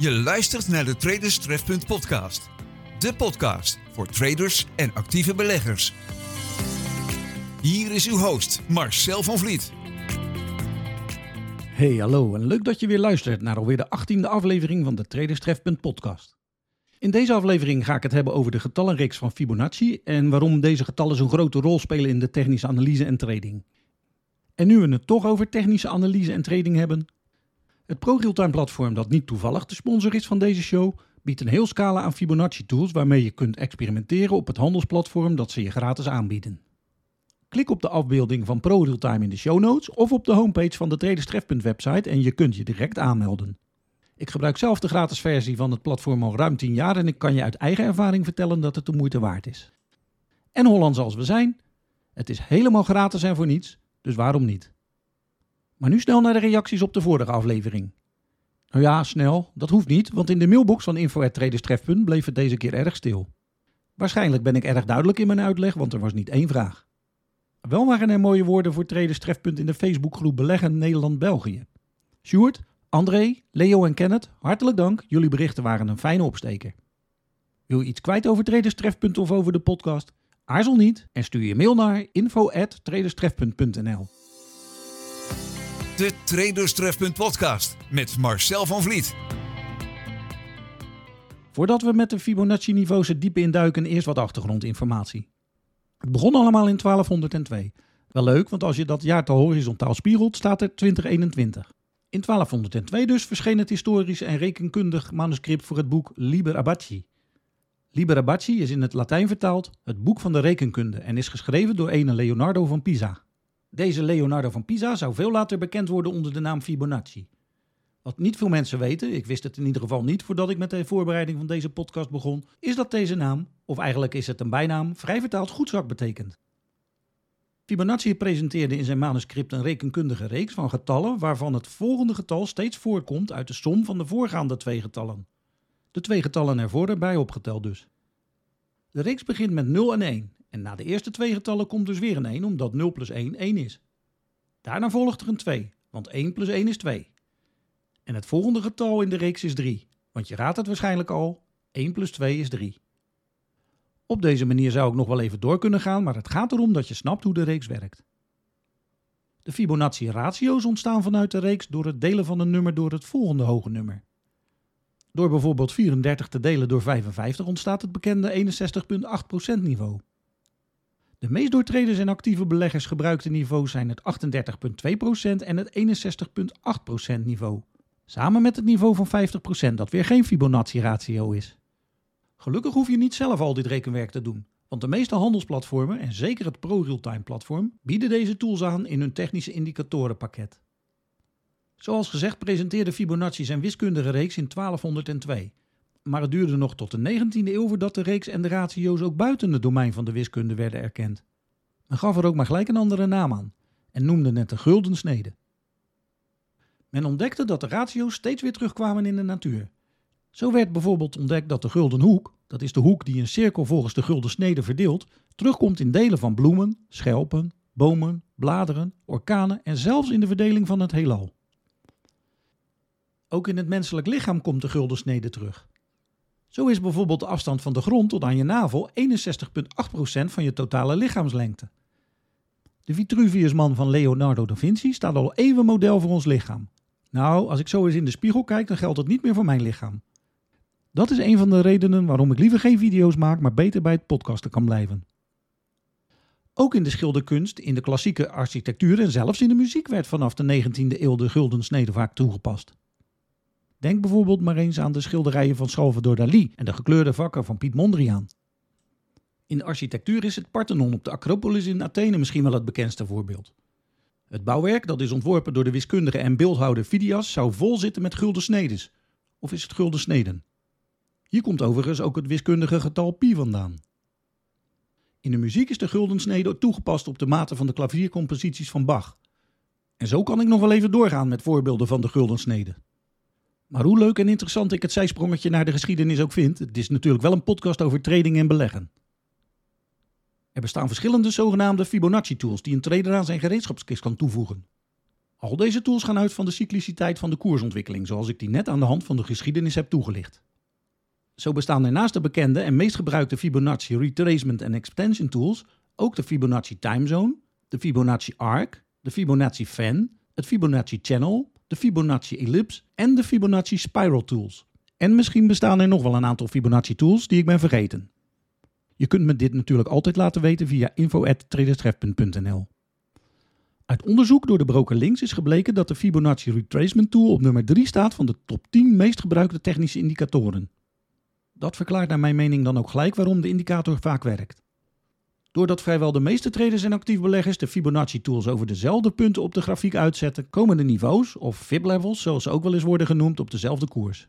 Je luistert naar de Traders Trefpunt podcast. De podcast voor traders en actieve beleggers. Hier is uw host Marcel van Vliet. Hey, hallo en leuk dat je weer luistert naar alweer de 18e aflevering van de Traders Trefpunt podcast. In deze aflevering ga ik het hebben over de getallenreeks van Fibonacci en waarom deze getallen zo'n grote rol spelen in de technische analyse en trading. En nu we het toch over technische analyse en trading hebben, het ProRealtime platform dat niet toevallig de sponsor is van deze show, biedt een heel scala aan Fibonacci tools waarmee je kunt experimenteren op het handelsplatform dat ze je gratis aanbieden. Klik op de afbeelding van ProRealtime in de show notes of op de homepage van de Traderstref.website website en je kunt je direct aanmelden. Ik gebruik zelf de gratis versie van het platform al ruim 10 jaar en ik kan je uit eigen ervaring vertellen dat het de moeite waard is. En Hollands als we zijn, het is helemaal gratis en voor niets, dus waarom niet? Maar nu snel naar de reacties op de vorige aflevering. Nou ja, snel, dat hoeft niet, want in de mailbox van info.traderstrefpunt bleef het deze keer erg stil. Waarschijnlijk ben ik erg duidelijk in mijn uitleg, want er was niet één vraag. Wel waren er mooie woorden voor Traders Trefpunt in de Facebookgroep Beleggen Nederland-België. Sjoerd, André, Leo en Kenneth, hartelijk dank. Jullie berichten waren een fijne opsteker. Wil je iets kwijt over Traders Trefpunt of over de podcast? Aarzel niet en stuur je mail naar info.traderstrefpunt.nl De Traders Trefpunt podcast met Marcel van Vliet. Voordat we met de Fibonacci-niveaus het diepe induiken, eerst wat achtergrondinformatie. Het begon allemaal in 1202. Wel leuk, want als je dat jaartal horizontaal spiegelt, staat er 2021. In 1202 dus verscheen het historisch en rekenkundig manuscript voor het boek Liber Abaci. Liber Abaci is in het Latijn vertaald het boek van de rekenkunde en is geschreven door ene Leonardo van Pisa. Deze Leonardo van Pisa zou veel later bekend worden onder de naam Fibonacci. Wat niet veel mensen weten, ik wist het in ieder geval niet voordat ik met de voorbereiding van deze podcast begon, is dat deze naam, of eigenlijk is het een bijnaam, vrij vertaald goedzak betekent. Fibonacci presenteerde in zijn manuscript een rekenkundige reeks van getallen waarvan het volgende getal steeds voorkomt uit de som van de voorgaande twee getallen. De twee getallen ervoor erbij opgeteld dus. De reeks begint met 0 en 1 en na de eerste twee getallen komt dus weer een 1 omdat 0 plus 1 1 is. Daarna volgt er een 2, want 1 plus 1 is 2. En het volgende getal in de reeks is 3, want je raadt het waarschijnlijk al, 1 plus 2 is 3. Op deze manier zou ik nog wel even door kunnen gaan, maar het gaat erom dat je snapt hoe de reeks werkt. De Fibonacci-ratio's ontstaan vanuit de reeks door het delen van een nummer door het volgende hoge nummer. Door bijvoorbeeld 34 te delen door 55 ontstaat het bekende 61,8% niveau. De meest door traders en actieve beleggers gebruikte niveaus zijn het 38,2% en het 61,8% niveau. Samen met het niveau van 50% dat weer geen Fibonacci-ratio is. Gelukkig hoef je niet zelf al dit rekenwerk te doen, want de meeste handelsplatformen, en zeker het ProRealtime platform, bieden deze tools aan in hun technische indicatorenpakket. Zoals gezegd presenteerde Fibonacci zijn wiskundige reeks in 1202. Maar het duurde nog tot de 19e eeuw voordat de reeks en de ratio's ook buiten het domein van de wiskunde werden erkend. Men gaf er ook maar gelijk een andere naam aan en noemde het de gulden snede. Men ontdekte dat de ratio's steeds weer terugkwamen in de natuur. Zo werd bijvoorbeeld ontdekt dat de gulden hoek, dat is de hoek die een cirkel volgens de gulden snede verdeelt, terugkomt in delen van bloemen, schelpen, bomen, bladeren, orkanen en zelfs in de verdeling van het heelal. Ook in het menselijk lichaam komt de gulden snede terug. Zo is bijvoorbeeld de afstand van de grond tot aan je navel 61,8% van je totale lichaamslengte. De Vitruviusman van Leonardo da Vinci staat al even model voor ons lichaam. Nou, als ik zo eens in de spiegel kijk, dan geldt dat niet meer voor mijn lichaam. Dat is een van de redenen waarom ik liever geen video's maak, maar beter bij het podcasten kan blijven. Ook in de schilderkunst, in de klassieke architectuur en zelfs in de muziek werd vanaf de 19e eeuw de gulden snede vaak toegepast. Denk bijvoorbeeld maar eens aan de schilderijen van Salvador Dali en de gekleurde vakken van Piet Mondriaan. In de architectuur is het Parthenon op de Acropolis in Athene misschien wel het bekendste voorbeeld. Het bouwwerk, dat is ontworpen door de wiskundige en beeldhouder Phidias, zou vol zitten met gulden snedes. Of is het gulden sneden? Hier komt overigens ook het wiskundige getal pi vandaan. In de muziek is de guldensnede toegepast op de mate van de klaviercomposities van Bach. En zo kan ik nog wel even doorgaan met voorbeelden van de guldensnede. Maar hoe leuk en interessant ik het zijsprongetje naar de geschiedenis ook vind, het is natuurlijk wel een podcast over trading en beleggen. Er bestaan verschillende zogenaamde Fibonacci-tools die een trader aan zijn gereedschapskist kan toevoegen. Al deze tools gaan uit van de cycliciteit van de koersontwikkeling, zoals ik die net aan de hand van de geschiedenis heb toegelicht. Zo bestaan er naast de bekende en meest gebruikte Fibonacci retracement en extension tools ook de Fibonacci timezone, de Fibonacci arc, de Fibonacci fan, het Fibonacci channel, de Fibonacci ellipse en de Fibonacci spiral tools. En misschien bestaan er nog wel een aantal Fibonacci tools die ik ben vergeten. Je kunt me dit natuurlijk altijd laten weten via info@traderstref.nl. Uit onderzoek door de broker Links is gebleken dat de Fibonacci retracement tool op nummer 3 staat van de top 10 meest gebruikte technische indicatoren. Dat verklaart naar mijn mening dan ook gelijk waarom de indicator vaak werkt. Doordat vrijwel de meeste traders en actief beleggers de Fibonacci-tools over dezelfde punten op de grafiek uitzetten, komen de niveaus, of fib-levels zoals ze ook wel eens worden genoemd, op dezelfde koers.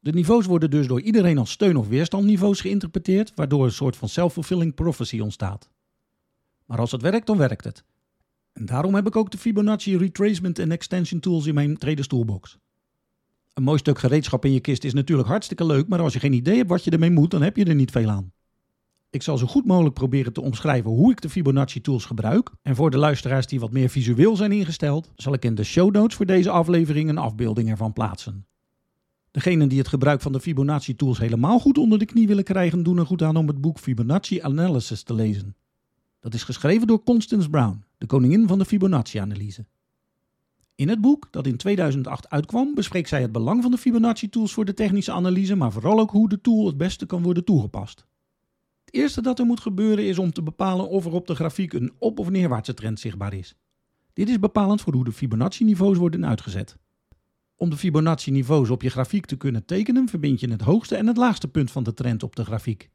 De niveaus worden dus door iedereen als steun- of weerstandniveaus geïnterpreteerd, waardoor een soort van self-fulfilling prophecy ontstaat. Maar als het werkt, dan werkt het. En daarom heb ik ook de Fibonacci Retracement en Extension Tools in mijn traders toolbox. Een mooi stuk gereedschap in je kist is natuurlijk hartstikke leuk, maar als je geen idee hebt wat je ermee moet, dan heb je er niet veel aan. Ik zal zo goed mogelijk proberen te omschrijven hoe ik de Fibonacci tools gebruik. En voor de luisteraars die wat meer visueel zijn ingesteld, zal ik in de show notes voor deze aflevering een afbeelding ervan plaatsen. Degenen die het gebruik van de Fibonacci tools helemaal goed onder de knie willen krijgen, doen er goed aan om het boek Fibonacci Analysis te lezen. Dat is geschreven door Constance Brown, de koningin van de Fibonacci-analyse. In het boek, dat in 2008 uitkwam, bespreekt zij het belang van de Fibonacci-tools voor de technische analyse, maar vooral ook hoe de tool het beste kan worden toegepast. Het eerste dat er moet gebeuren is om te bepalen of er op de grafiek een op- of neerwaartse trend zichtbaar is. Dit is bepalend voor hoe de Fibonacci-niveaus worden uitgezet. Om de Fibonacci-niveaus op je grafiek te kunnen tekenen, verbind je het hoogste en het laagste punt van de trend op de grafiek.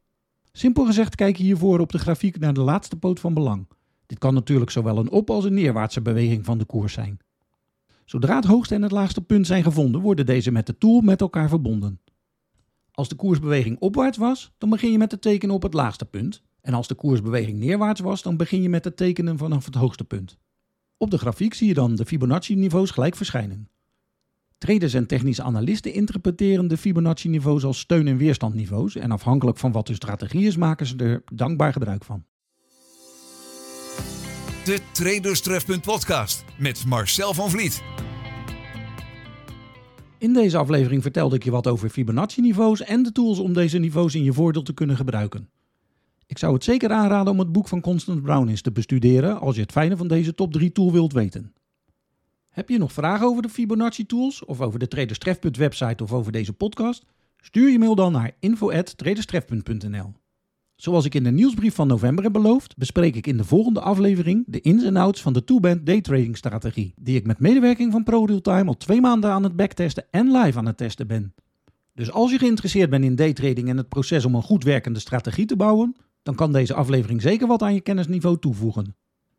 Simpel gezegd kijk je hiervoor op de grafiek naar de laatste poot van belang. Dit kan natuurlijk zowel een op- als een neerwaartse beweging van de koers zijn. Zodra het hoogste en het laagste punt zijn gevonden, worden deze met de tool met elkaar verbonden. Als de koersbeweging opwaarts was, dan begin je met het tekenen op het laagste punt. En als de koersbeweging neerwaarts was, dan begin je met het tekenen vanaf het hoogste punt. Op de grafiek zie je dan de Fibonacci-niveaus gelijk verschijnen. Traders en technische analisten interpreteren de Fibonacci-niveaus als steun- en weerstandniveaus en afhankelijk van wat de strategie is, maken ze er dankbaar gebruik van. De Traderstrefpunt podcast met Marcel van Vliet. In deze aflevering vertelde ik je wat over Fibonacci-niveaus en de tools om deze niveaus in je voordeel te kunnen gebruiken. Ik zou het zeker aanraden om het boek van Constance Brown eens te bestuderen als je het fijne van deze top 3 tool wilt weten. Heb je nog vragen over de Fibonacci-tools of over de Traderstrefpunt website of over deze podcast? Stuur je mail dan naar info@traderstrefpunt.nl. Zoals ik in de nieuwsbrief van november heb beloofd, bespreek ik in de volgende aflevering de ins en outs van de two-band daytrading strategie, die ik met medewerking van ProRealTime al twee maanden aan het backtesten en live aan het testen ben. Dus als je geïnteresseerd bent in daytrading en het proces om een goed werkende strategie te bouwen, dan kan deze aflevering zeker wat aan je kennisniveau toevoegen.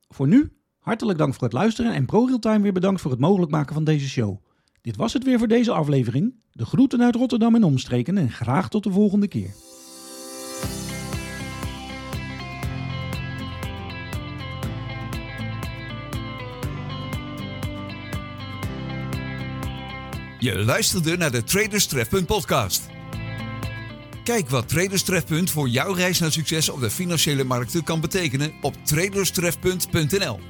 Voor nu, hartelijk dank voor het luisteren en ProRealTime weer bedankt voor het mogelijk maken van deze show. Dit was het weer voor deze aflevering. De groeten uit Rotterdam en omstreken en graag tot de volgende keer. Je luisterde naar de Traders Trefpunt podcast. Kijk wat Traders Trefpunt voor jouw reis naar succes op de financiële markten kan betekenen op traderstrefpunt.nl.